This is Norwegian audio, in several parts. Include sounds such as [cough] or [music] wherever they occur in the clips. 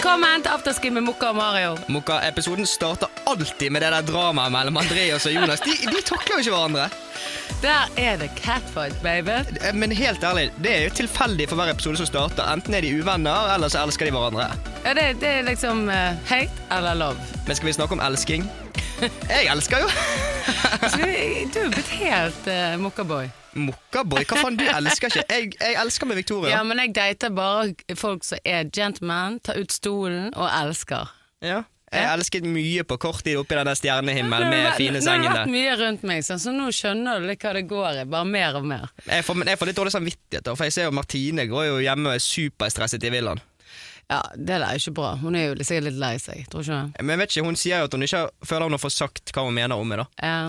Velkommen til afterski med Mokka og Mario. Mokka-episoden starter alltid med det der dramaet mellom Andreas og Jonas. De, de takler jo ikke hverandre. Der er det catfight, baby. Eh, Men helt ærlig, det er jo tilfeldig for hver episode som starter. Enten er de uvenner, eller så elsker de hverandre. Ja, det, det er liksom uh, hate eller love. Men skal vi snakke om elsking? Jeg elsker jo Så vi- du er blitt helt uh, mokkaboy. Mokkaboy. Hva faen, du elsker ikke? Jeg, jeg elsker med Victoria. Ja, men jeg dater bare folk som er gentleman, tar ut stolen og elsker. Ja. Jeg elsket mye på kort tid oppi den stjernehimmelen med det fine sengene. Nå har det vært mye rundt meg, sånn, så nå skjønner du litt hva det går i. Bare mer og mer. Jeg får, jeg får litt dårlig samvittighet, for jeg ser jo Martine går jo hjemme og er superstresset i villaen. Ja, Det der er ikke bra. Hun er jo sikkert litt lei seg. Tror ikke du? Men jeg vet ikke, hun sier jo at hun ikke føler hun har fått sagt hva hun mener om det. da Ja.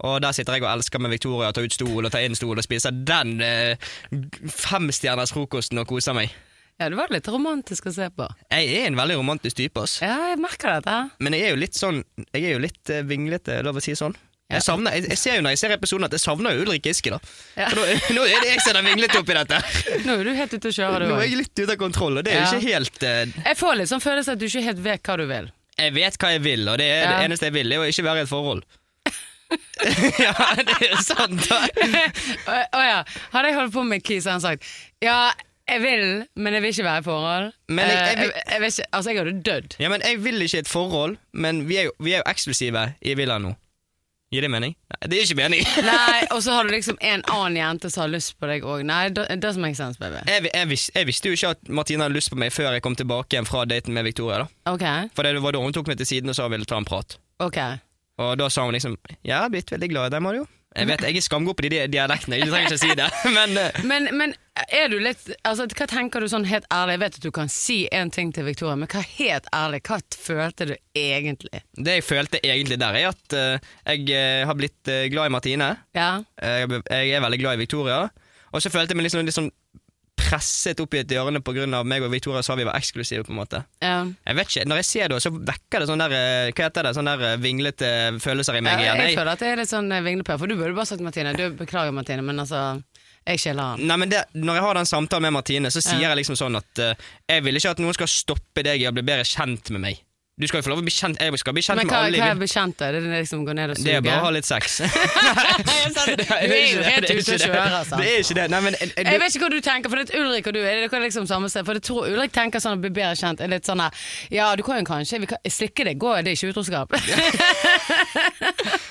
Og der sitter jeg og elsker med Victoria, tar ut stol og tar inn stol og spiser den eh, femstjerners frokosten og koser meg. ja, det var litt romantisk å se på. Jeg er en veldig romantisk type, ass. Ja, jeg merker dette. Men jeg er jo litt sånn Jeg er jo litt eh, vinglete, lov å si sånn. Jeg, savner, jeg, jeg ser jo når jeg ser episoden at jeg savner Ulrik Giske, da. Ja. Nå, nå er det jeg som er vinglet opp i dette. [laughs] Nå er du helt ute å kjøre, du Nå er jeg litt ute av kontroll, og det er jo Ja. ikke helt uh... Jeg får litt sånn følelse at du ikke helt vet hva du vil. Jeg vet hva jeg vil, og det Ja. det eneste jeg vil, er å ikke være i et forhold. [laughs] ja, det er jo sant, da. Å ja. Hadde jeg holdt på med Keys, hadde han sagt ja, jeg vil, men jeg vil ikke være i forhold. Men jeg- jeg Eh, vil- jeg, jeg, ikke, altså, jeg hadde dødd. Ja, men Jeg vil ikke et forhold, men vi er jo, vi er jo eksklusive i villaen nå. Gir det mening? Nei, det gir ikke mening. [laughs] Nei, Og så har du liksom en annen jente som har lyst på deg òg. Nei, it doesn't make sense, baby. Jeg, jeg, vis, jeg visste jo ikke at Martine hadde lyst på meg før jeg kom tilbake igjen fra daten med Victoria. da Ok, For det var da hun tok meg til siden og sa hun ville ta en prat. ok. Og da sa hun liksom 'Jeg har blitt veldig glad i deg, Mario'. Jeg vet, jeg er skamgod på de dialektene, jeg trenger ikke si det. [laughs] Men eh, Men, men er du litt altså, Hva tenker du sånn helt ærlig? Jeg vet at du kan si én ting til Victoria, men hva helt ærlig, hva følte du egentlig? det jeg følte egentlig der, er at uh, jeg eh, har blitt uh, glad i Martine. Ja? Jeg, jeg er veldig glad i Victoria. Og så følte jeg meg liksom, liksom presset opp i et hjørne pga. meg og Victoria sa vi var eksklusive. på en måte ja. Jeg vet ikke, Når jeg ser det, så vekker det sånn der eh, Hva heter det, sånn der eh, vinglete følelser i meg Ja, igjen. jeg Jeg, føler at det er litt sånn vinglepør, vinglepær, for du burde bare sagt Martine. Du beklager, Martine, men altså Jeg skjeller han. nei, men det, Når jeg har den samtalen med Martine, så sier Ja. jeg liksom sånn at uh, jeg vil ikke at noen skal stoppe deg i å bli bedre kjent med meg. Du skal jo få lov å bli kjent Jeg skal bli kjent med alle. Men hva er bekjent, da? Det er liksom gå ned og suge? Det er bare å ha litt sex. [laughs] du er jo helt ute å kjøre, altså. Det er ikke det. Nei, men, eh, du, Jeg vet ikke hva du tenker, for det er Ulrik og du er dere liksom samme sted. For jeg tror Ulrik tenker sånn å bli bedre kjent. Er litt sånn her, Ja, du kan jo kanskje vi kan, Slikke deg går, det er ikke utroskap. [laughs]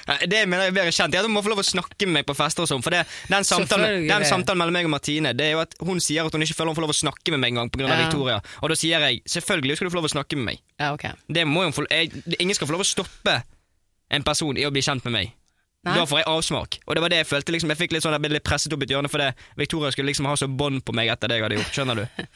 Nei, Det mener jeg er bedre kjent, at må få lov å snakke med meg på fester og sånn. For det, den, samtalen, den samtalen mellom meg og Martine Det er jo at hun sier at hun ikke føler hun får lov å snakke med meg engang pga. Ja. Victoria. Og da sier jeg selvfølgelig skal du få lov å snakke med meg. ja, ok. Det må jo jeg, ingen skal få lov å stoppe en person i å bli kjent med meg. Nei. Da får jeg avsmak. Og det var det jeg følte. liksom Jeg fikk litt sånn, jeg ble litt presset opp i et hjørne fordi Victoria skulle liksom ha så bånd på meg etter det jeg hadde gjort. Skjønner du? [laughs]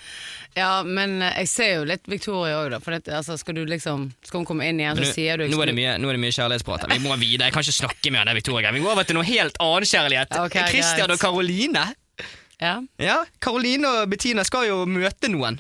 Ja, men eh, jeg ser jo litt Victoria òg, da. For det, altså, skal du liksom Skal hun komme inn igjen, så sier du nå, er det mye, nå er det mye kjærlighetsprat. Vi må videre. Jeg kan ikke snakke med henne Victoria. Vi går over til noe helt annen kjærlighet. Okay, Christian og Karoline. Ja, Ja, Karoline og Bettina skal jo møte noen.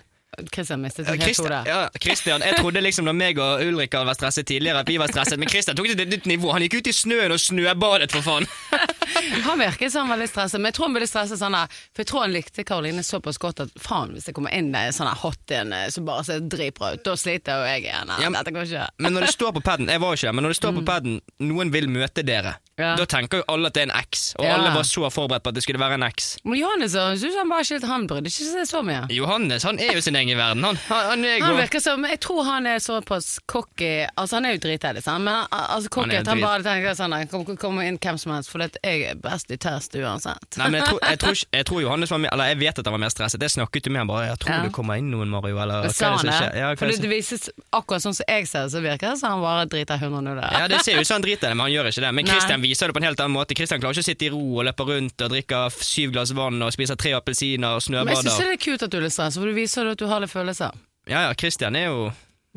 Christian mistet sin helt hode. ja, Christian, jeg trodde liksom da meg og Ulrik var stresset tidligere, at vi var stresset, men Christian tok det til et nytt nivå. Han gikk ut i snøen og snøbadet, for faen. [laughs] Han virket som han var litt stresset, men jeg tror han ble stresset sånn her, For jeg tror han likte Karoline såpass godt at faen, hvis det kommer inn en sånn hot en eh, som bare ser dritbra ut, da sliter jo jeg igjen. Ja, men- Dette går ikke. Men når det står på paden Jeg var jo ikke der, men når det står på paden 'noen vil møte dere', Ja. da tenker jo alle at det er en X, og Ja. alle var så forberedt på at det skulle være en X. Men Johannes han synes han bare skilt han brydde ikke seg så mye. Johannes han er jo sin egen verden. Han, han, han er Han god. virker som, Jeg tror han er såpass cocky Altså Han er jo dritedelig, sant? men altså, cocky Han er at han drit- bare tenker sånn «Nei, Kom, kom inn hvem som helst, for at jeg er best i test uansett. Nei, men jeg tror, jeg, tror, [laughs] ikke- jeg tror Johannes var mer Eller jeg vet at han var mer stresset. Jeg snakket jo med han bare 'Jeg tror Ja. det kommer inn noen, Mario', eller hva er det Sa han som det? skjer? Ja, hva For det det, som- vises akkurat sånn som jeg ser det, så virker det som han bare driter 100 nuller. Ja, Det ser jo ut som han driter i det, men han gjør ikke det. Men Nei. Christian viser det på en helt annen måte. Kristian klarer ikke å sitte i ro og løpe rundt og drikke syv glass vann og spise tre appelsiner og snøbader. Men jeg syns det er kult at du er litt stressa, for du viser at du har litt følelser. Ja, ja, Kristian er jo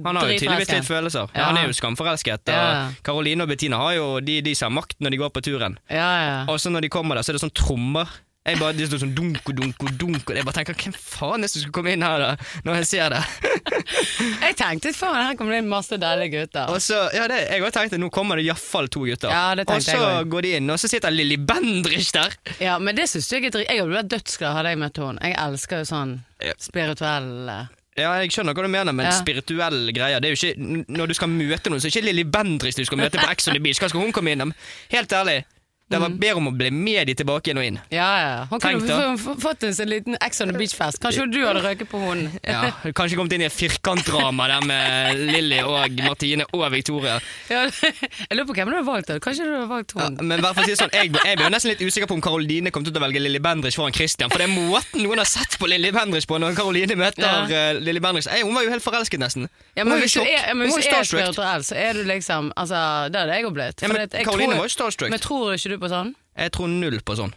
han har jo tydeligvis litt følelser. Ja. Ja. Han er jo skamforelsket. Ja. Karoline og Bettina har jo de, de som har makt når de går på turen. Ja, ja. Og så når de kommer der, så er det sånn trommer. Jeg bare, det står sånn dunko, dunko, dunk og dunk, og jeg bare tenker hvem faen er det som skal komme inn her da, når jeg ser det? [laughs] Jeg tenkte faen, her kommer det inn masse deilige gutter. Og så, ja, det, Jeg også tenkte nå kommer det iallfall to gutter. Ja, det og så jeg også. går de inn, og så sitter Lilly Bendrich der. Ja, men det syns jeg er drit... Jeg hadde vært dødsglad hadde jeg møtt henne. Jeg elsker jo sånn spirituell eh, Ja, jeg skjønner hva du mener, men Ja. spirituelle greier Det er jo ikke, Når du skal møte noen, så er det ikke Lilly Bendriss du skal møte på Ex on the Beach. Hva skal hun komme innom? Helt ærlig, det Mm. var bedre om å bli med de tilbake igjen og inn. Ja, ja. Hun kunne fått en sånn liten Ex on the Beach-fest. Kanskje du hadde røket på hunden. [laughs] Ja, Kanskje kommet inn i et firkantdrama der med Lilly og Martine og Victoria. [laughs] Ja, jeg lurer på hvem du har valgt. da. Kanskje du har valgt Ja, men hvert fall si sånn, jeg, jeg ble jo nesten litt usikker på om Karoline kom til å velge Lilly Bendriss foran Christian. For det er måten noen har sett på Lilly Bendriss på når Karoline møter Ja. uh, Lilly Bendriss. Hun var jo helt forelsket, nesten. Ja, Hun men var jo i hvis du er, men Hun hvis var du jo er spirituell, så er du liksom Altså, det hadde jeg òg blitt. Ja, men Karoline var jo starstruck. Men tror ikke du på sånn? Jeg tror null på sånn.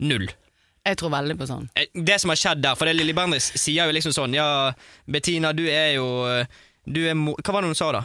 Null. Jeg tror veldig på sånn. Eh, Det som har skjedd der, for det Lilly Bendriss sier jo liksom sånn Ja, Bettina, du er jo eh, Du er Hva var det hun sa, da?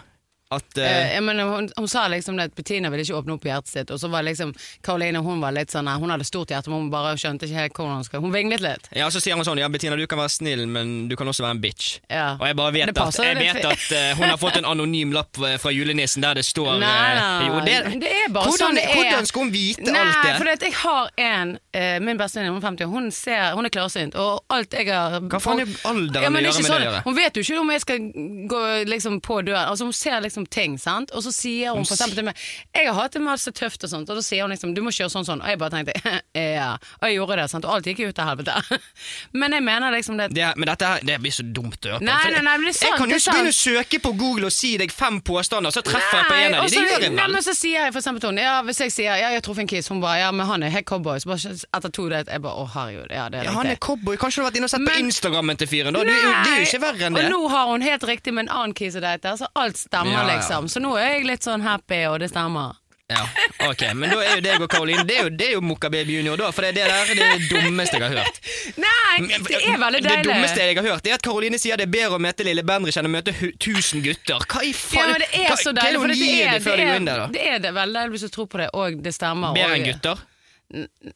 At uh, uh, mener, hun, hun sa liksom at Bettina ville ikke åpne opp hjertet sitt, og så var liksom Karoline hun var litt sånn Hun hadde stort hjerte, men hun bare skjønte ikke helt hvordan hun skal Hun vinglet litt. Ja, så sier hun sånn Ja, Bettina, du kan være snill, men du kan også være en bitch. Ja. Og jeg bare vet at, jeg vet at uh, hun har fått en anonym lapp eh, fra julenissen der det står Nei, eh, nei, jo, det, Det er bare hvordan, sånn det er. Hvordan skal hun vite Nei, alt det? Nei, for jeg har en eh, Min bestevenninne, hun er 50, hun, ser, hun er klarsynt, og alt jeg har Hva faen er alderen ja, å men det er gjøre med sånn, det å gjøre? Hun vet jo ikke om jeg skal gå liksom på døren. Altså Hun ser liksom ting, sant. Og så sier hun for eksempel til meg Jeg har hatt det masse tøft og sånt, og da sier hun liksom Du må kjøre sånn sånn. Og jeg bare tenkte [laughs] ja. Og jeg gjorde det, sant. Og alt gikk jo til helvete. [laughs] men jeg mener liksom det Det, men dette her, det blir så dumt å høre på. Nei, nei, nei, men det er sant, jeg kan jo ikke begynne å søke på Google og si deg fem påstander, så treffer jeg på en av dem. Det gjør jeg vel? men så sier jeg for eksempel til henne Ja, hvis jeg sier ja, jeg truffet en kiss, hun bare ja, men han er helt cowboy. Så bare etter to date jeg bare å herregud, ja, det er Ja, han er cowboy. Kanskje du har vært inne og sett på Instagrammen til fyren? da? Det, er jo- ikke verre enn det. Og nå har hun helt riktig med en annen kiss å date, så alt stemmer, Ja, ja. liksom. Så nå er jeg litt sånn happy, og det stemmer. Ja, ok, Men da er jo deg og Karoline Det er jo, det er jo Mokka Baby Junior, da. For det, det der er det dummeste jeg har hørt. [laughs] Nei, det er veldig deilig. Det dummeste jeg har hørt, er at Karoline sier det er bedre å møte lille Bendriss enn å møte hu- 1000 gutter. Hva i ja, faen? men det er hva, så er deilig, det for det er, det er, der, det er det veldig deilig hvis du tror på det, og det stemmer. Bedre enn gutter?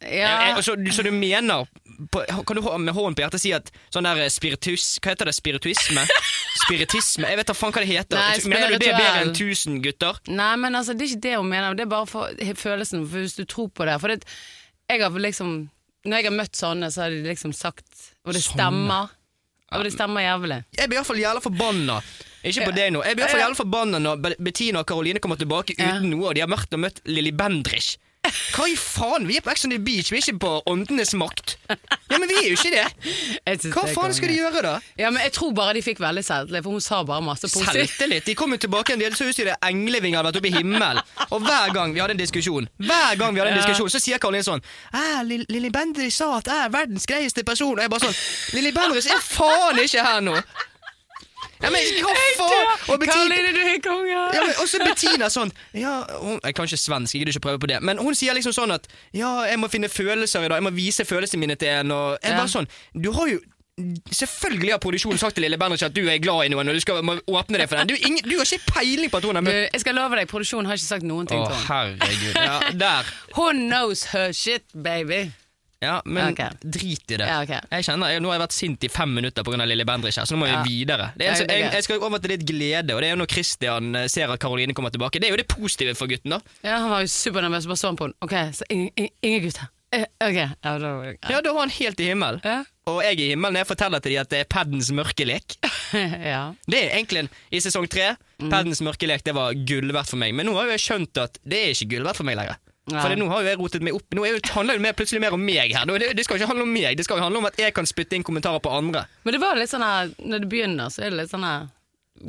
Ja. Eh, Så, så du mener Kan du med hånden på hjertet si at sånn der spiritus Hva heter det? Spirituisme? [laughs] Spiritisme? Jeg vet da faen hva det heter. Nei, mener du det er bedre enn spirituell. 1000 gutter? Nei, men altså, det er ikke det hun mener, det er bare for følelsen, for hvis du tror på det. For det, jeg har liksom Når jeg har møtt sånne, så har de liksom sagt Og det stemmer. Og det stemmer jævlig. Jeg blir iallfall jævla forbanna. Ikke på deg nå. Jeg blir i hvert fall jævla forbanna når Bettina og Karoline kommer tilbake uten noe, og de har møtt og møtt Lilly Bendriss. Hva i faen? Vi er på Ex on the Beach, vi er ikke på Åndenes makt. Ja, men vi er jo ikke det. Hva det faen skal de gjøre, da? Ja, men Jeg tror bare de fikk veldig selvtillit, for hun sa bare masse positivt. Selvtillit. De kom jo tilbake en del, så ut som er englevinger hadde vært oppe i himmelen. Og hver gang vi hadde en diskusjon, Hver gang vi hadde en diskusjon, så sier Karoline sånn «Æ, Lilly Bendriss sa at jeg er verdens greieste person. Og jeg bare sånn Lilly Bendriss er faen ikke her nå! Ja, men faen? Og Bettina er ja, men også Bettina sånn ja, hun, Jeg kan ikke svensk, jeg gidder ikke prøve på det. Men hun sier liksom sånn at Ja, jeg må finne følelser i dag, jeg må vise følelsene mine til en. Og jeg Ja. bare sånn Du har jo Selvfølgelig har produksjonen sagt til Lille Bendriss at du er glad i noen, og du skal åpne deg for den. Du, ingen, du har ikke peiling på at hun har Du, jeg skal love deg, produksjonen har ikke sagt noen ting til henne. herregud. Ja, der. Hun knows her shit, baby. Ja, men okay. drit i det. Ja, okay. Jeg kjenner, jeg, Nå har jeg vært sint i fem minutter pga. Lilly Bendriss her, så nå må Ja. vi videre. Det er, Ja, det er jeg, greit. jeg skal over til litt glede, og det er jo når Christian eh, ser at Karoline kommer tilbake. Det er jo det positive for gutten, da. Ja, Han var jo supernervøs, bare så han på henne. Ok, så ingen, ingen, gutter. Eh, ok, ja, da var. Ja, da var han helt i himmelen. Ja. Og jeg er i himmelen når jeg forteller til dem at det er paddens mørkelek. [laughs] ja. Det er egentlig en, I sesong tre, Paddens paddens mørkelek det var gull verdt for meg. Men nå har jo jeg skjønt at det er ikke gull verdt for meg lenger. For nå har jo jeg rotet meg opp Nå jo, handler det mer, plutselig mer om meg her. Det, det skal ikke handle om meg, det skal jo handle om at jeg kan spytte inn kommentarer på andre. Men det var litt sånn her Når det begynner, så er det litt sånn her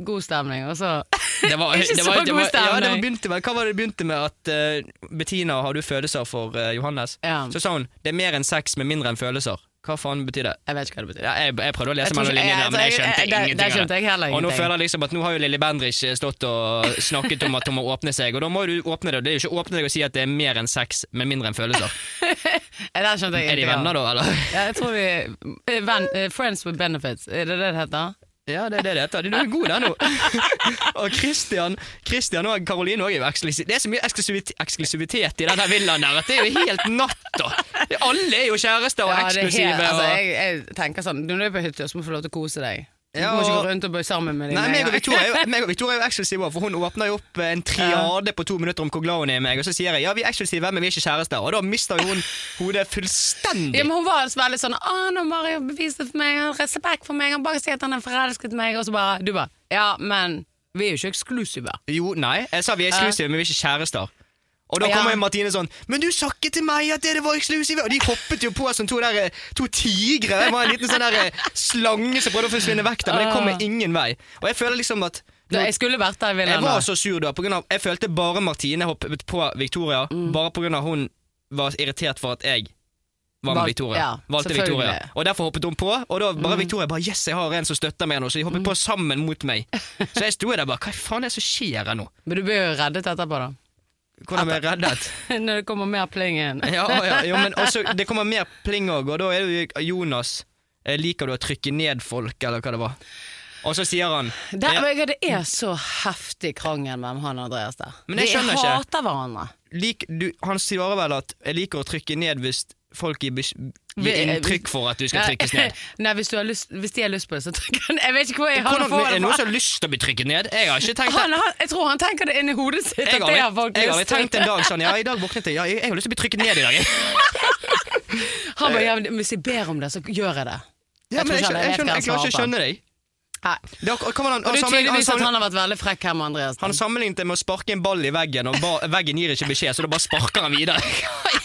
god stemning, og så [laughs] Det var, [laughs] Ikke det så var, det god var, ja, det var begynte, med, hva var det det begynte med? At uh, Bettina, har du følelser for uh, Johannes? Ja. Så sa hun det er mer enn sex med mindre enn følelser. Hva faen betyr det? Jeg vet ikke hva det betyr. Ja, jeg, jeg prøvde å lese mellom linjene, jeg- men jeg jeg- skjønte jeg- der- ingenting. av det. skjønte jeg heller Og nå føler jeg liksom at nå har jo Lilly Bendriss stått og snakket om at hun må åpne seg, og da må du åpne det. Det er jo ikke åpne deg og si at det er mer enn sex, men mindre enn følelser. [laughs] det skjønte jeg Er de venner da, eller? Ja, jeg tror vi eh, eh, Friends with benefits, er det det det heter? Ja, det er det det heter. Du er god der nå. [laughs] og Christian Christian og Karoline er jo eksklusiv. Det er så mye eksklusivitet, eksklusivitet i denne villaen der at det er jo helt natt. Og. Alle er jo kjærester og Ja, eksklusive. helt, altså, jeg, jeg tenker sånn Når du er på hytta, så må du få lov til å kose deg. Du Ja, må ikke gå rundt og bøye sammen med Nei, [laughs] meg og Victoria er jo, er eksklusive for hun åpner jo opp en triade på to minutter om hvor glad hun er i meg, og så sier jeg ja, vi er eksklusive, men vi er ikke kjærester. Og da mister jo hun hodet fullstendig. Ja, men Hun var altså veldig sånn 'Å, nå Mario beviser for meg, han har respekt for meg, han bare sier at han er forelsket i meg', og så bare Du bare 'Ja, men vi er jo ikke eksklusive'. Jo, nei, jeg sa vi er eksklusive, men vi er ikke kjærester. Og da Ja. kommer jo Martine sånn 'Men du sa ikke til meg at dere var eksklusive!' Og de hoppet jo på som to, der, to tigre. Det var en liten sånn der eh, slange som prøvde å forsvinne vekk der, men det kommer ingen vei. Og jeg føler liksom at nå, jeg skulle vært der i Jeg var så sur da, på grunn av, jeg følte bare Martine hoppet på Victoria, Mm. bare av hun var irritert for at jeg var med Victoria. ja, Valgte. Mm. Victoria. Og derfor hoppet hun på, og da bare Victoria bare Yes, jeg har en som støtter meg nå, så de hoppet på sammen mot meg. [laughs] Så jeg sto der bare Hva faen er det som skjer her nå? Men du blir jo reddet etterpå, da. Hvordan ble jeg reddet? [laughs] Når det kommer mer pling inn. [laughs] Ja, ja, jo, men [laughs] også, det kommer mer pling òg, og da er det jo Jonas eh, Liker du å trykke ned folk, eller hva det var? Og så sier han Det, ja, det er så heftig krangel mellom han og Andreas der. Men jeg De hater hverandre. lik, du, Han svarer vel at 'jeg liker å trykke ned hvis folk gir, gir inntrykk for at du skal trykkes ned'. [laughs] Nei, hvis, du lyst, hvis de har lyst på det, så trykker han. Jeg vet ikke hvor jeg har Hvordan, det er det noen som har lyst til å bli trykket ned? Jeg har ikke tenkt det. Han, han, jeg tror han tenker det inni hodet sitt. Jeg har jeg, jeg har tenkt en dag sånn Ja, [laughs] i dag våknet jeg. Ja, jeg, har lyst til å bli trykket ned i dag. [laughs] Han bare, ja, hvis jeg ber om det, så gjør jeg det. Ja, men jeg, klarer ikke å skjønne deg. Nei. Det, man, han, Og han, tydeligvis at han har vært veldig frekk her med Andreas. han sammenlignet det med å sparke en ball i veggen, og ba, veggen gir ikke beskjed, så da bare sparker han videre.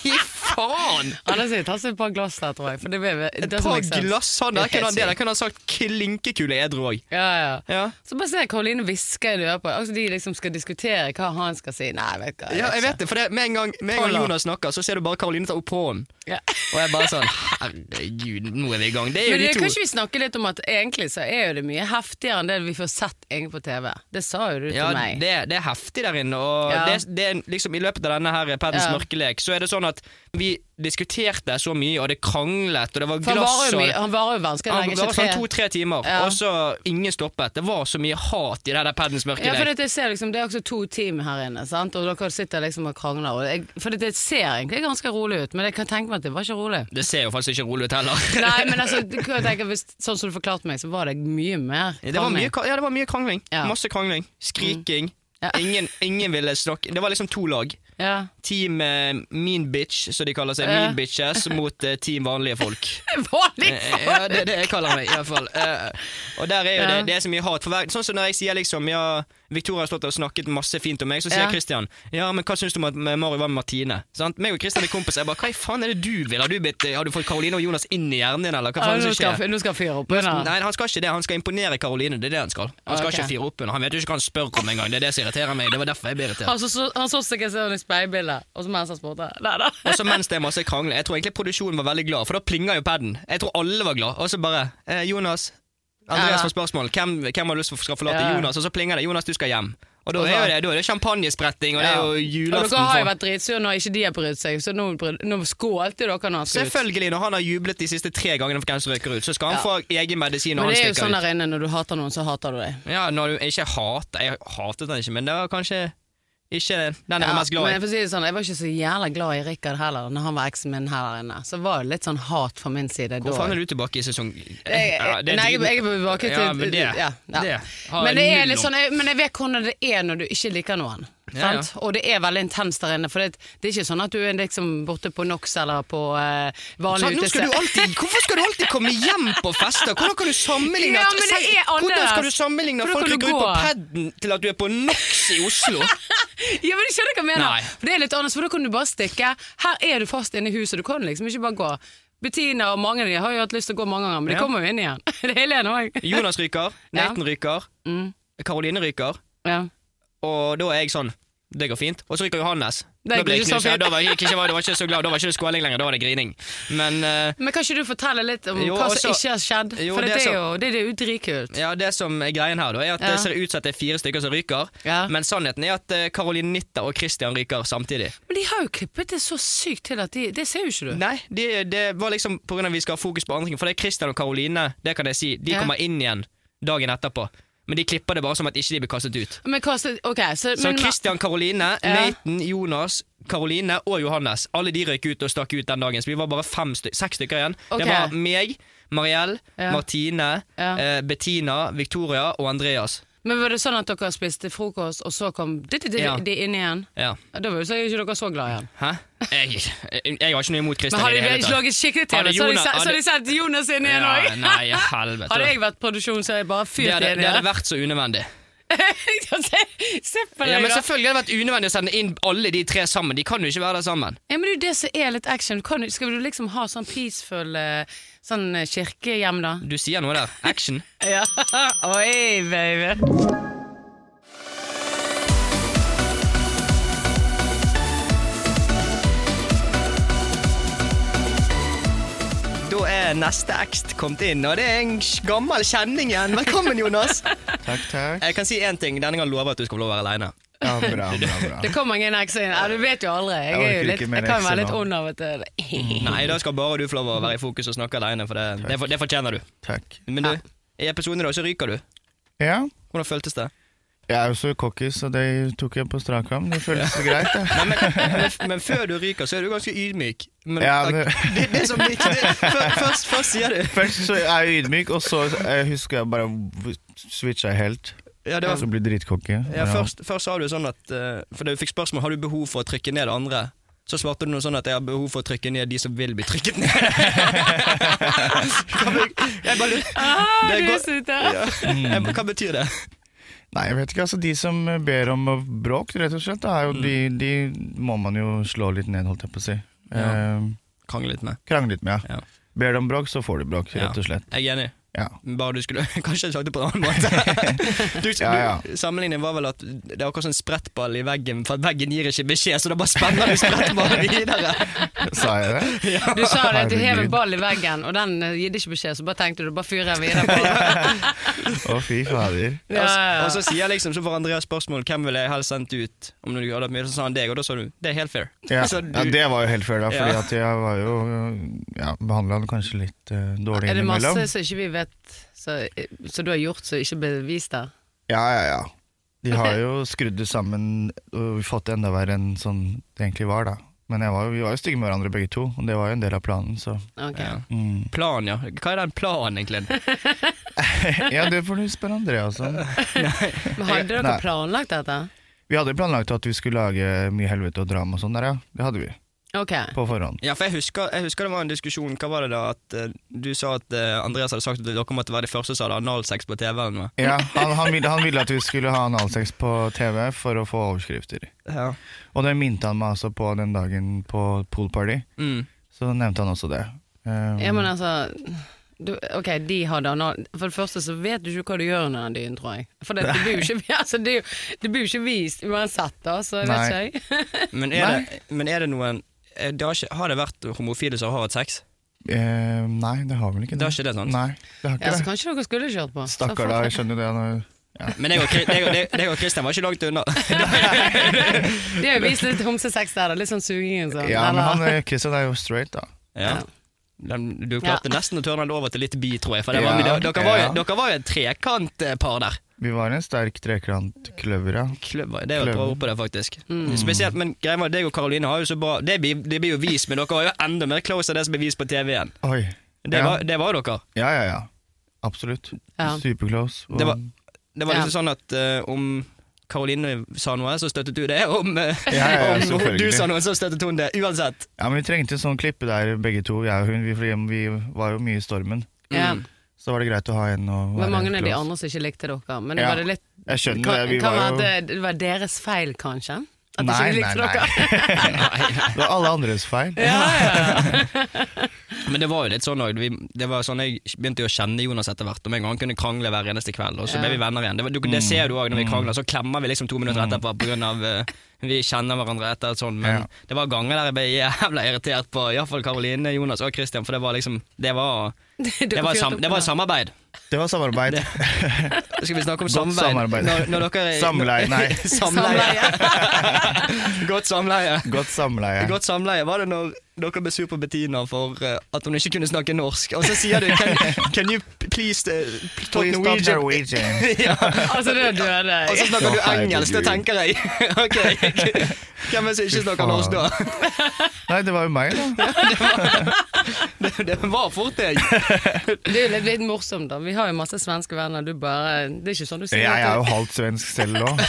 I faen? har sier ta seg et par glass der, tror jeg. For det, det, Et par glass han der, kunne han det Ja, der kunne han sagt klinkekule edru òg. ja. Ja. Så bare se Karoline hviske i øret på Altså de liksom skal diskutere hva han skal si. Nei, jeg vet ikke. ja, jeg vet det, for det, med en gang, med en gang Jonas snakker, så ser du bare Karoline ta opp hånden. Ja. Og jeg bare sånn Herregud, nå er vi i gang. Det er jo Men det, de to. kan ikke vi snakke litt om at egentlig så er jo det mye heftigere enn det vi får sett egentlig på TV. Det sa jo du Ja, til meg. det, det er heftig der inne, og Ja. det, det liksom i løpet av denne her Paddens Ja. mørkelek, så er det sånn at vi diskuterte så mye, og det kranglet, og det var han glass varer jo og han varer jo vanskelig Han lenge. var ikke sånn to-tre timer, Ja. og så ingen stoppet. Det var så mye hat i det der Paddens Ja, for det, jeg ser liksom, det er også to team her inne, sant? og dere sitter liksom og krangler. Og jeg, for det, ser egentlig ganske rolig ut, men jeg kan tenke meg at det var ikke rolig. det ser jo faktisk ikke rolig ut heller. [laughs] Nei, men altså, [laughs] du kan tenke, hvis, sånn som du forklarte meg, så var det mye mer. Det var mye, ja, det var mye krangling. Ja. Mm. Masse krangling. Skriking. Ja. Ingen, ingen ville snakke Det var liksom to lag. Ja. Team eh, Mean Bitch, som de kaller seg. Mean Bitches mot eh, Team Vanlige folk. [laughs] Vanlige folk?! Ja, det er det jeg kaller meg, i hvert fall. Eh, og der er jo det, det er så mye hat. For hver, sånn som når jeg sier liksom Ja, Victoria har stått og snakket masse fint om meg, så sier Ja. Christian Ja, men hva syns du om at Mario var med Martine? Sant? Meg og Christian er kompiser. Jeg bare Hva i faen er det du vil? Har du, blitt, har du fått Karoline og Jonas inn i hjernen din, eller hva faen ja, nå, det skal, skjer? nå skal han fyre opp under. Nei, han skal ikke det. Han skal imponere Karoline. Det er det han skal. Han skal okay. ikke fyre opp under. Han vet jo ikke hva han spør om engang. Det er det som irriterer meg. Det var derfor jeg ble irritert. Han så, så, han så seg sånn i speilbildet, og så mens han spurte. Nei da. Og så mens det er masse krangler. Jeg tror egentlig produksjonen var veldig glad, for da plinga jo paden. Jeg tror alle var glad. Og så bare eh, Jonas. Andreas får spørsmål. Hvem, hvem har lyst til å forlate. Jonas? Og så plinger det. Jonas, du skal hjem. Og da er det, da er det champagnespretting, og det er jo julaften. Og dere har jo vært dritsure når ikke de har brydd seg, så nå, nå skålte dere når han skulle ut. Selvfølgelig, når han har jublet de siste tre gangene for hvem som røyker ut, så skal han få egen medisin når Men det er jo sånn der inne, når du hater noen, så hater du dem. Ja, når du ikke hater Jeg hatet han ikke, men det var kanskje ikke den jeg var mest glad men jeg, får si det sånn, jeg var ikke så jævla glad i Rikard heller, når han var eksen min her inne. Så var det litt sånn hat fra min side Hvor da. faen er du tilbake i sesong Ja, det nei, jeg, jeg er tilbake til Ja, men det, ja, ja. det Men, det er litt sånn, jeg, men jeg vet hvordan det er når du ikke liker noen. Ja, ja. Og det er veldig intenst der inne. For det, det er ikke sånn at du er liksom borte på NOx eller på eh, vanlig alltid, hvorfor skal du alltid komme hjem på fester? Hvordan kan du sammenligne Ja, det er Hvordan skal du sammenligne at folk går ut på paden til at du er på NOx i Oslo? [laughs] Ja, men Du skjønner hva jeg mener. For det er litt annerledes, for da kan du bare stikke. Her er du fast inne i huset, du kan liksom ikke bare gå. Bettina og mange av de har jo hatt lyst til å gå mange ganger, men de kommer jo inn igjen. [laughs] Det er Helene òg. Jonas ryker. Nathan ryker, Mm. Karoline ryker, Ja. Og da er jeg sånn Det går fint. Og så ryker Johannes. Det Da ble jeg knust. Da var jeg ikke, var ikke så glad. Da var ikke det skåling lenger, da var det grining. Men uh, Men kan ikke du fortelle litt om Jo, hva som også- ikke har skjedd? Jo, For det, det er jo det er jo dritkult. ja, det som er greien her, da, er at Ja. det ser ut som det er fire stykker som ryker. Ja. Men sannheten er at eh, Caroline Nitta og Christian ryker samtidig. Men de har jo klippet det så sykt til at de Det ser jo ikke du. Nei, det, det var liksom at vi skal ha fokus på andre ting. For det er Christian og Caroline, det kan jeg si, de Ja. kommer inn igjen dagen etterpå. Men de klipper det bare som at ikke de blir kastet ut. Men hva så- Ok, så, Så men, Christian, Karoline, Ja. Nathan, Jonas, Karoline og Johannes. Alle de røyk ut og stakk ut den dagen, så vi var bare fem styk, seks stykker igjen. Okay. Det var meg, Mariell, Ja. Martine, Ja. eh, Bettina, Victoria og Andreas. Men var det sånn at dere spiste frokost, og så kom de, de, de, Ja. de inn igjen? Ja. Ja, Da var jo så ikke dere så glad igjen. Hæ? Jeg, jeg, jeg har ikke noe imot Men hadde det de ikke laget skikkelig TV, Hadde så hadde de sett Jonas inn igjen Ja, òg. nei, helvete. Hadde jeg vært produksjon, så hadde jeg bare fyrt inn igjen. det hadde vært så unødvendig. [laughs] se, Ja, men. Selvfølgelig hadde det vært unødvendig å sende inn alle de tre sammen. De kan jo ikke være der sammen. Ja, men det er jo det som er litt action. Kan, du- skal du liksom ha sånn peaceful eh, sånn eh, kirkehjem, da? Du sier noe der. Action. [laughs] Ja. Oi, baby. Da er neste ekst kommet inn, og det er en gammel kjenning igjen. Velkommen, Jonas. [laughs] Takk, takk. Jeg kan si én ting. Denne gangen lover jeg at du skal få lov å være aleine. Ja, bra, bra, bra. Det kommer ingen ekser inn. Ja, du vet jo aldri. Jeg, Jeg er jo litt, jeg kan være litt ond av og til. Nei, da skal bare du få lov å være i fokus og snakke aleine, for det, det, for- det fortjener du. Takk. Men du, i episoden i dag så ryker du. Ja, Hvordan føltes det? Jeg er jo så cocky, så det tok jeg på strak arm. Det føles greit, det. Nei, men, men, men før du ryker, så er du ganske ydmyk. Men, Ja, det, det- det, som ikke, det, først, først sier du Først så er jeg ydmyk, og så jeg husker jeg bare switcha helt. ja, det var, Så blir dritcocky. ja, først, først sa du sånn at For For du fikk spørsmål har du behov for å trykke ned andre. Så svarte du noe sånn at jeg har behov for å trykke ned de som vil bli trykket ned. [laughs] Jeg bare, lurer- Ah, Det går- ja. ja. Hva betyr det? Nei, jeg vet ikke. altså De som ber om bråk, rett og slett, da, er jo de, de må man jo slå litt ned, holdt jeg på å si. Ja. Eh, Krangle litt med. Krangle litt med, ja. Ja. Ber de om bråk, så får de bråk, rett og slett. Jeg er enig. Ja. Bare du skulle [laughs] kanskje sagt det på en annen måte. [laughs] Du, Ja, ja. Du, sammenligningen var vel at det er akkurat som en sprettball i veggen, for at veggen gir ikke beskjed, så da bare spenner du sprettballen [laughs] videre. Sa jeg det? Du sa det at du hev en ball i veggen, og den gir ikke beskjed, så bare tenkte du bare fyrer videre på. Å, fy fader. Og, så- ja, sier liksom, så får Andreas spørsmål hvem ville jeg helst sendt ut. Om du hadde hatt mye, så sa han deg, og da sa du det er helt fair. Ja, Så du- ja, det var jo helt fair, da, fordi Ja. at jeg var jo ja, behandla han kanskje litt uh, dårlig Er det masse som ikke vi vet, så, så du har gjort som ikke ble vist der? Ja, ja, ja. De har jo skrudd det sammen og fått det enda verre enn sånn det egentlig var, da. Men jeg var, vi var jo stygge med hverandre begge to, og det var jo en del av planen, så okay. Ja. mm. Plan, ja. Hva er den planen, egentlig? [laughs] Ja, det får du spørre Andreas [laughs] om. Men hadde dere Nei. planlagt dette? Vi hadde planlagt at vi skulle lage mye helvete og drama og sånn der, ja. Det hadde vi. Ok. På forhånd. Ja, for jeg husker, jeg husker det var en diskusjon. Hva var det da? At uh, Du sa at uh, Andreas hadde sagt at dere måtte være de første som hadde analsex på TV. eller noe. Ja, han, han, ville, han ville at vi skulle ha analsex på TV for å få overskrifter. Ja. Og det minte han meg altså på den dagen på poolparty. Mm. Så nevnte han også det. Um, Ja, men altså du, Ok, de hadde anal... For det første så vet du ikke hva du gjør under den dynen, tror jeg. For det, det, blir jo ikke, [laughs] altså, det, det blir jo ikke vist uansett, da, så jeg vet ikke jeg. [laughs] Men, er det, men er det noen det har, ikke, har det vært homofile som har hatt sex? eh, nei, det har vel ikke Det Det har ikke det, sant? Nei, det har Ja, ikke så det. kanskje dere skulle kjørt på. Så Stakkar, da. Jeg skjønner det. Når, [laughs] Men jeg og, Kristian var ikke langt unna. [laughs] [laughs] det har jo vist litt homsesex der. Litt sånn suging og sånn. ja, men Kristian han eh, er jo straight, da. Ja. Den, du klarte Ja. nesten å tørne det over til litt bi, tror jeg. For det var, Ja, dere, dere, var jo, ja. dere var jo et trekantpar der. Vi var en sterk trekant-kløver, ja. Kløver, det er jo et Kløver. på det, faktisk. Spesielt, men greia var at deg og Karoline har jo så bra Det blir, det blir jo vist, men dere har jo enda mer close av det som blir vist på TV igjen. Oi. Det, ja. var, det var dere. ja, ja, ja. Absolutt. Ja. Superclose. og- Det var- Det var Ja. liksom sånn at uh, om Karoline sa noe, så støttet du det. Om, eh, Ja, ja, om du sa noe, så støttet hun det. Uansett. Ja, men Vi trengte en sånn klippe der, begge to, jeg og hun. Vi, vi var jo mye i stormen. Ja. Så var det greit å ha en å Det var mange av de andre som ikke likte dere. Men det Ja. var det litt Jeg skjønner kan, det. Vi kan var være jo at det, det var deres feil, kanskje? At Nei, ikke likte nei, likte nei. dere? [laughs] [laughs] Det var alle andres feil. Ja, ja. [laughs] Men det var jo litt sånn òg. Det var sånn jeg begynte jo å kjenne Jonas etter hvert. Og med en gang han kunne krangle hver eneste kveld, og så ble vi venner igjen. Det, du, det ser du òg når vi krangler, så klemmer vi liksom to minutter etterpå på grunn av eh, vi kjenner hverandre etter et sånt, men Ja. det var ganger der jeg ble jævla irritert på iallfall Karoline, Jonas og Christian, for det var liksom Det var, Dere det var, sam, det var samarbeid. Det var [laughs] samarbeid. Skal vi snakke om samarbeid? samarbeid. Når, når dere, Samleie, nei. [laughs] samleie. Godt samleie. Godt samleie. Godt samleie var det når dere ble sur på Bettina for eh, at hun ikke kunne snakke norsk. Og så sier du can, can you please uh, talk Please stop Norwegian? Norwegian. [laughs] ja. Altså, det døde Og så snakker du engelsk, det tenker jeg. [laughs] ok, Hvem er det som ikke snakker norsk da? Nei, det var jo meg, da. [laughs] Det, det var fort deg. Det er jo litt, litt morsomt, da. Vi har jo masse svenske venner. Du bare Det er ikke sånn du sier. Jeg er jo halvt svensk selv òg.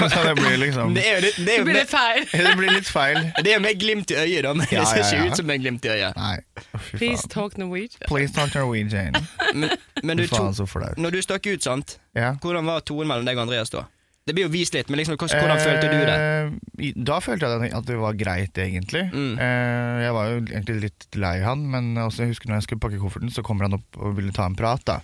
Så det blir liksom Det er det, det er Det blir litt feil. Det blir litt feil. det er jo med glimt i øyet, da, men Ja, ja, ikke ut som den glimt i øyet. Nei, fy Please faen. talk Norwegian. Please talk Norwegian. Men, men du Fy faen, to, så flaut. når du stakk ut, sant? Ja. Hvordan var tonen mellom deg og Andreas da? Det blir jo vist litt, men liksom, hvordan, hvordan følte du det? Eh, i- Da følte jeg at det var greit, egentlig. Mm. Eh, jeg var jo egentlig litt lei han, men også jeg husker når jeg skulle pakke kofferten, så kommer han opp og ville ta en prat. Da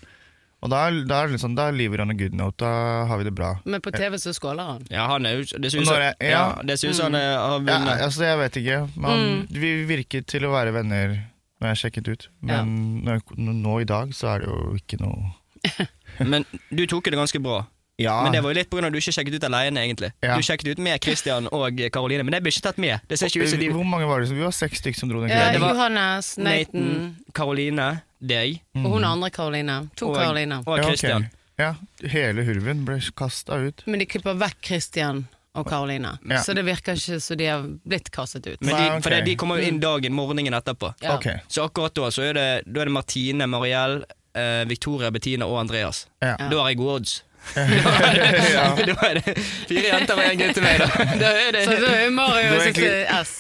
Og da, da er det liksom, da lever han a good note, da har vi det bra. Men på TV så skåler han. Ja, han er jo Det synes ut Når som jeg- ja, ja. det synes ut han er- har Ja, vunnet. altså, jeg vet ikke. Man, Mm. Vi virket til å være venner når jeg sjekket ut, men når, nå i dag så er det jo ikke noe [laughs] Men du tok det ganske bra. Ja, Men det var jo litt pga. at du ikke sjekket ut alene, egentlig. Ja. Du sjekket ut med Christian og Karoline, men det ble ikke tatt med. Det ser ikke ut som de Hvor mange var det? Vi var seks stykker som dro den Ja, kvelden. det var- Johannes, Nathan Nathan, Karoline, deg og hun andre Karoline. To og, Karoline. og Ja, ok. Christian. Ja, hele hurven ble kasta ut. Men de klipper vekk Christian og Karoline. Ja. Så det virker ikke så de har blitt kastet ut. Men Nei, okay. for det, de kommer jo inn dagen, morgenen etterpå. Ja. Okay. Så akkurat da så er det, da er det Martine, Mariell, eh, Victoria, Bettina og Andreas. Ja. Da har jeg gode odds. [laughs] [laughs] ja. da er det fire jenter og en gutt til meg, da. [laughs] da er det, Så da er Mario sitt S.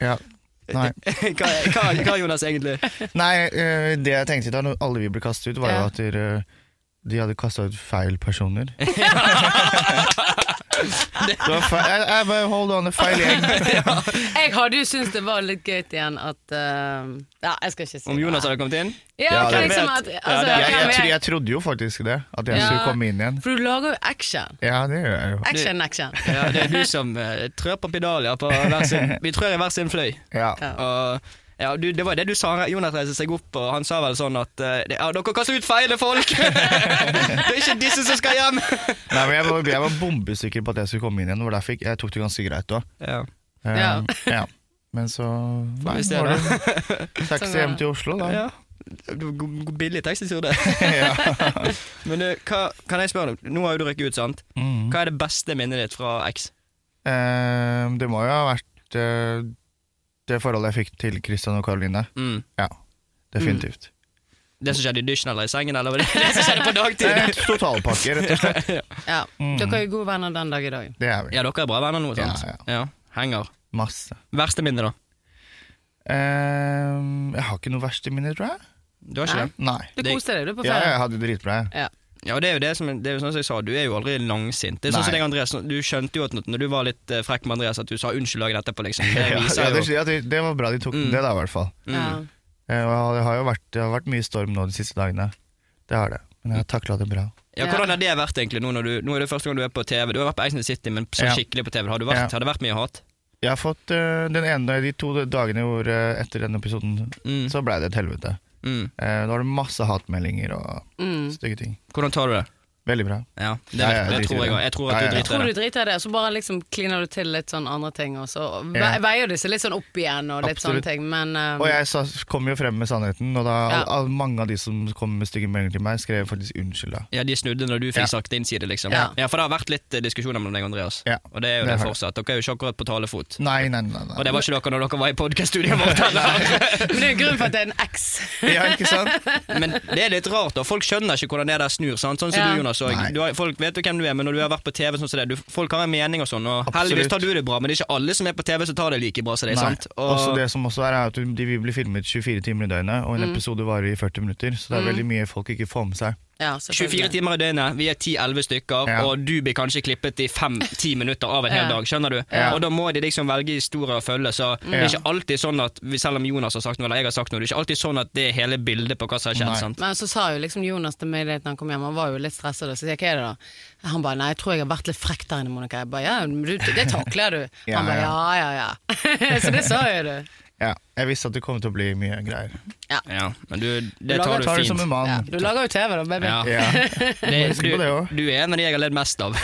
ja. Nei. [laughs] hva, hva, hva, Jonas, egentlig? Nei, eh, det jeg tenkte da når alle vi ble kastet ut, var jo Ja. at de, de hadde kasta ut feil personer. [laughs] [laughs] feil, jeg, jeg bare hold on, det er feil gjeng. [laughs] Jeg hadde jo syntes det var litt gøy igjen at uh, Ja, jeg skal ikke si Om Jonas hadde kommet inn? Ja, Ja, det liksom at, altså, det- Jeg, hvem jeg, tro- jeg trodde jo faktisk det, at jeg Ja. skulle komme inn igjen. For du lager jo action. Ja, det gjør jeg jo. Action, action. Ja, det er du som uh, trør på pedalier på hver sin [laughs] Vi trør i hver sin fløy. Ja. Ja. Og ja, du, Det var det du sa. Jonas reiste seg opp, og han sa vel sånn at eh, ja, dere kaster ut feile folk! [laughs] det er ikke disse som skal hjem! [laughs] Nei, men jeg var, jeg var bombesikker på at jeg skulle komme inn igjen, og derfor jeg tok det ganske greit òg. Ja. Ja. [laughs] ja. Men så Nei, var det taxi Sånn, ja. hjem til Oslo, da. ja. Billig taxitur, det. Ja. Men du, hva, kan jeg spørre deg, nå har jo du røkket ut, sant? Mm. Hva er det beste minnet ditt fra X? Uh, det må jo ha vært eh, det forholdet jeg fikk til Christian og Karoline. Mm. Definitivt. Det som skjedde i dusjen eller i sengen, eller det det som skjedde på dagtid? en totalpakke, rett og slett. [laughs] Ja. Mm. Dere er jo gode venner den dag i dag. Det er vi. Ja, dere er bra venner nå, sant? Ja, Ja, Henger. Masse. Verste minne, da? Eh, jeg har ikke noe verste minne, tror jeg. Du har ikke Nei. det? Nei. Du Det- koste deg, du, på Ja, jeg hadde det dritbra. jeg. Ja, og det er jo det som, det er jo sånn som jeg sa, du er jo aldri langsint. Det er sånn som det deg, Andreas, Du skjønte jo at når du var litt eh, frekk med Andreas, at du sa unnskyld dagen etterpå, liksom. Det [laughs] Ja, viser ja, det, ja, det, det var bra de tok Mm. det, da, i hvert fall. Ja. Eh, det har jo vært, det har vært mye storm nå de siste dagene. Det har det. Men jeg har takla det bra. Ja, Hvordan har det vært egentlig nå når du Nå er det første gang du er på TV? Du har vært på Ex City, men så Ja. skikkelig på TV. Har, du vært, Ja. har det vært mye hat? Jeg har fått uh, den ene, de to dagene hvor uh, etter denne episoden, Mm. så blei det et helvete. Mm. Eh, da har du masse hatmeldinger og Mm. stygge ting. Hvordan tar du det? Veldig bra. Ja, det, Ja, ja, det, jeg tror jeg det. òg. Jeg tror at du driter Tror du det. driter i det, så bare liksom kliner du til litt sånn andre ting, og så veier du seg litt sånn opp igjen og litt Absolutt. sånne ting, men um, Og jeg sa, kom jo frem med sannheten, og da Ja. al, al, mange av de som kom med stygge meldinger til meg, skrev faktisk unnskyld. da Ja, De snudde når du fikk Ja. sagt din side, liksom. Ja. Ja, For det har vært litt eh, diskusjoner mellom deg og Andreas. Ja. Og det er jo Det det, fortsatt. Dere er jo ikke akkurat på talefot. Nei, nei, nei. nei. Og det var ikke dere når dere var i podkaststudioet vårt [laughs] heller. Men det er jo grunnen for at det er en X. Ja, ikke sant? Men det er litt rart, da. folk skjønner ikke hvordan det der snur. Sant? Sånn som Ja. du, Jonas, Jonas òg. har, Folk vet jo hvem du er, men når du har vært på TV sånn som det, du, folk har en mening og sånn, og Absolutt. heldigvis tar du det bra, men det er ikke alle som er på TV som tar det like bra som deg, sant? Og, Også det som også er, er at de vil bli filmet 24 timer i døgnet, og en Mm. episode varer i 40 minutter. Så det er veldig mye folk ikke får med seg. Ja, 24 timer i døgnet, vi er 10-11 stykker, Ja. og du blir kanskje klippet i 5-10 minutter av en hel Ja. dag, skjønner du? Ja. Og da må de liksom velge historier å følge, så det er ikke alltid sånn at, selv om Jonas har sagt noe, eller jeg har sagt noe, det er ikke alltid sånn at det er hele bildet på hva som har skjedd, sant? Men så sa jo liksom Jonas til meg da han kom hjem, han var jo litt stresset, så sier jeg hva er det da? Han bare nei, jeg tror jeg har vært litt frekk der inne, Monica. Jeg bare ja, du, det takler du. Ja, Han bare ja, ja, ja. [laughs] så det sa jo du. Ja, jeg visste at det kom til å bli mye greier. Ja, men du, det du tar du Tar det som fint. en mann. Ja, du lager jo TV da, baby. Ja. Ja. [laughs] Det, du, det du er en av de jeg har ledd mest av.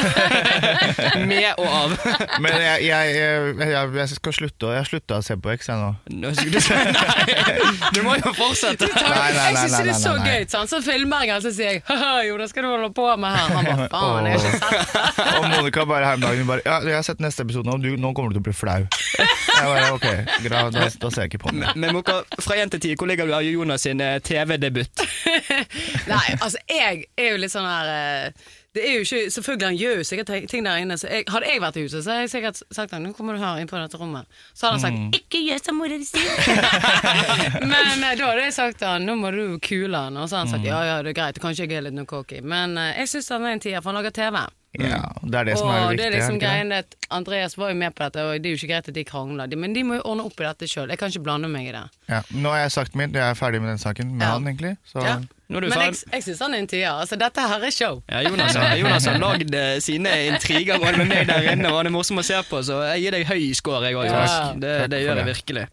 [laughs] Med og av. [laughs] Men jeg, jeg, jeg, jeg, jeg skal slutte Jeg har slutta å se på X jeg nå. Du Nei, må jo fortsette. Nei, nei, jeg nei, syns nei, det er så nei, nei. gøy. Sånn, Så filmer jeg, og så sier jeg jo, det skal du holde på med her. Han bare faen, jeg har ikke sett. Og Monica bare her om dagen bare Ja, jeg har sett neste episode nå, nå kommer du til å bli flau. Jeg bare ok, da, da, da ser jeg ikke på den. Men Moka, fra én til ti, hvor ligger du av Jonas sin eh, TV-debut? [laughs] Nei, altså, jeg er jo litt sånn her eh, det er jo ikke, Selvfølgelig, han gjør jo sikkert ting der inne. Så jeg, hadde jeg vært i huset, så hadde jeg sikkert sagt han, nå kommer du her inn på dette rommet. Så hadde han sagt Mm. 'ikke gjør som mora di sier'. [laughs] Men eh, da hadde jeg sagt til han 'nå må du kule han'. Og så hadde han Mm. sagt 'ja ja, det er greit, kanskje jeg er litt noe cocky'. Men eh, jeg syns han er en tier, for han lager TV. Ja, det er det som og er det er liksom greien at Andreas var jo med på dette, og det er jo ikke greit at de krangler. Men de må jo ordne opp i dette sjøl. Jeg kan ikke blande meg i det. Ja, nå har jeg sagt mitt, jeg er ferdig med den saken med Ja. han, egentlig. Så Ja. Nå er du Men jeg, jeg syns han er en tier. Altså, dette her er show. Ja, Jonas, [laughs] Jonas har lagd uh, sine intriger både med meg der inne, og han er morsom å se på, så jeg gir deg høy score, jeg òg, Ja. Det, det gjør jeg virkelig.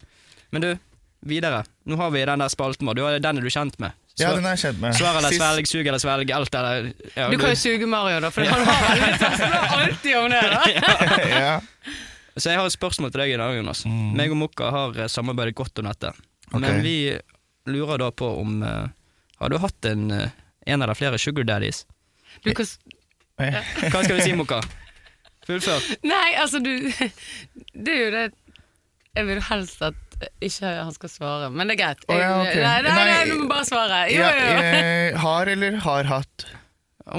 Men du, videre. Nå har vi den der spalten vår. Du har- Den er du kjent med. ja, den er jeg kjent med. Svar eller svelg, sug eller svelg, alt eller ja, Du kan jo suge Mario, da, for han har alltid om det. da [laughs] [laughs] ja. Så jeg har et spørsmål til deg i dag, Jonas. Meg og Mokka har eh, samarbeidet godt om dette. Okay. Men vi lurer da på om eh, Har du hatt en, eh, en eller flere sugar daddies? Du kan, Hva skal vi si, Moka? Fullfør. nei, altså, du [laughs] Det er jo det Jeg vil helst at ikke han skal svare, men det er greit. Oh, ja, okay. Nei, nei, nei, Nei, du må bare svare. Jo, Ja, jo, jo. eh, har eller har hatt?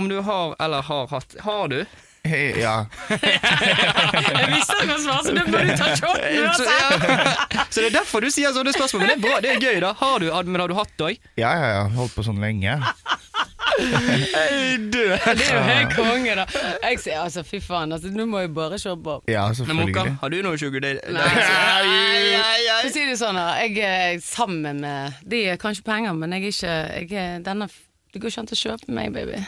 Om du har eller har hatt Har du? Ja. [laughs] Jeg visste han skulle svare, så du ta shoten [laughs] Så, uansett. ja. [laughs] så det er derfor du sier sånne spørsmål. Men det er bra, det er gøy, da. Har du, men har du hatt det òg? Ja, ja, ja. Holdt på sånn lenge. Død. Det er jo helt konge, da. Jeg sier altså, fy faen, altså, nå må jeg bare se på. Ja, Men Mokka, har du noe sugar daddy? Nei, For å si det sånn, da. Jeg er sammen med De er kanskje penger, men jeg er ikke jeg er, denne, Det går ikke an å kjøpe meg, baby.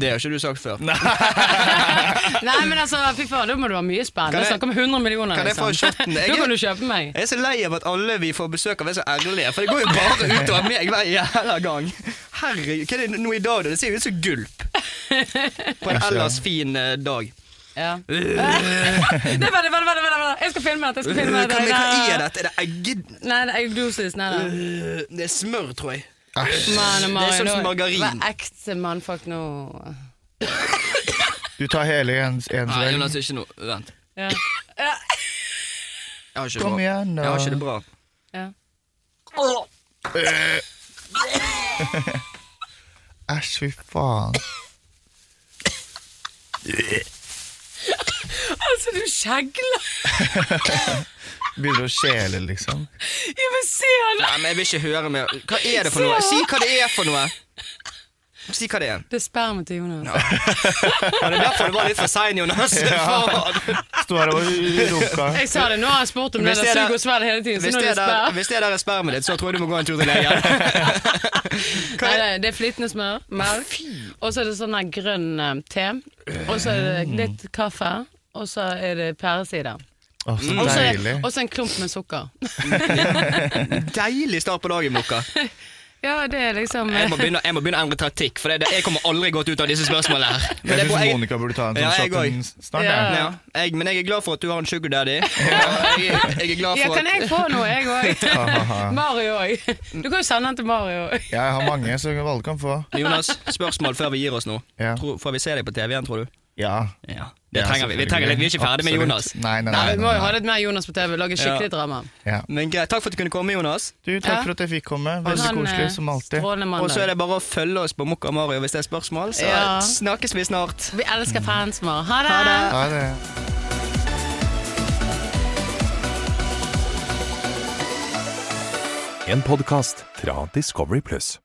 Det har ikke du sagt før. [laughs] Nei, men altså, fy faen, da må du ha mye spenn. Det er snakk om 100 millioner, kan jeg få liksom. Jeg Da kan du kjøpe meg. Jeg er så lei av at alle vi får besøk av er så ærlige, for det går jo bare utover meg hver jævla gang. Herregud, hva er det nå i dag, da? Det ser jo ut som gulp. På en ellers fin eh, dag. Ja. [laughs] det vent, vent, vent, vent, vent. Jeg skal filme dette. Jeg skal filme Hva, dette. hva er dette? Er det egg... Nei. Øh, Det er smør, tror jeg. Æsj. Man, Det er sånn som margarin. Vær ekte mannfolk nå. Du tar hele en, en Nei, svelg. Jonas, ikke noe. Vent. Ja. Jeg har ikke det Kom bra. igjen, da. Jeg har ikke det bra. Ja. [laughs] Æsj, fy faen. [laughs] Altså, du skjegler! [laughs] Begynner å skjele, liksom. Ja, men se han! Nei, men Jeg vil ikke høre mer. Hva er det for noe? Si hva det er for noe! Si hva det er. Det er spermet til Jonas. Var det derfor du var litt for sein, Jonas? Ja. Sto her og runka. Jeg sa det, nå har jeg spurt om det Hvis der det er sug og svelg hele tiden, så Hvis det, er det der, hvis det der er spermet ditt, så tror jeg du må gå en tur til legen. [laughs] Nei, det, det er flytende smør, melk, og så er det sånn grønn eh, te, og så er det litt kaffe, og så er det pæresider. Å, så Og så deilig. og så en klump med sukker. [laughs] Deilig start på dagen, Mokka. [laughs] Ja, det er liksom Jeg må begynne, jeg må begynne å endre taktikk, for det, det, jeg kommer aldri godt ut av disse spørsmålene her. Men, det Jeg er bra- syns jeg, Monica burde ta en Ja, sånn jeg shot en snart. Ja. jeg. ja, jeg, men jeg er glad for at du har en sugar daddy. [laughs] Jeg, jeg er glad Ja, for kan at jeg få noe, jeg òg? Mario òg. Du kan jo sende den til Mario. Jeg har mange, så alle kan få. Jonas, spørsmål før vi gir oss nå. Ja. Tror, får vi se deg på TV igjen, tror du? Ja. Ja. Det trenger vi. Vi trenger litt, vi er ikke ferdig med Jonas. Nei, nei, Nei, nei, vi må jo ha litt mer Jonas på TV. Lage skikkelig Ja. drama. Ja. Men greit, Takk for at du kunne komme, Jonas. Du, takk Ja. for at jeg fikk komme. Veldig en, eh, koselig som alltid. Og så er det bare å følge oss på Mokka Mario hvis det er spørsmål. Så Ja. snakkes vi snart. Vi elsker fans våre. Ha det! Ha det. Ha det. En podkast fra Discovery Pluss.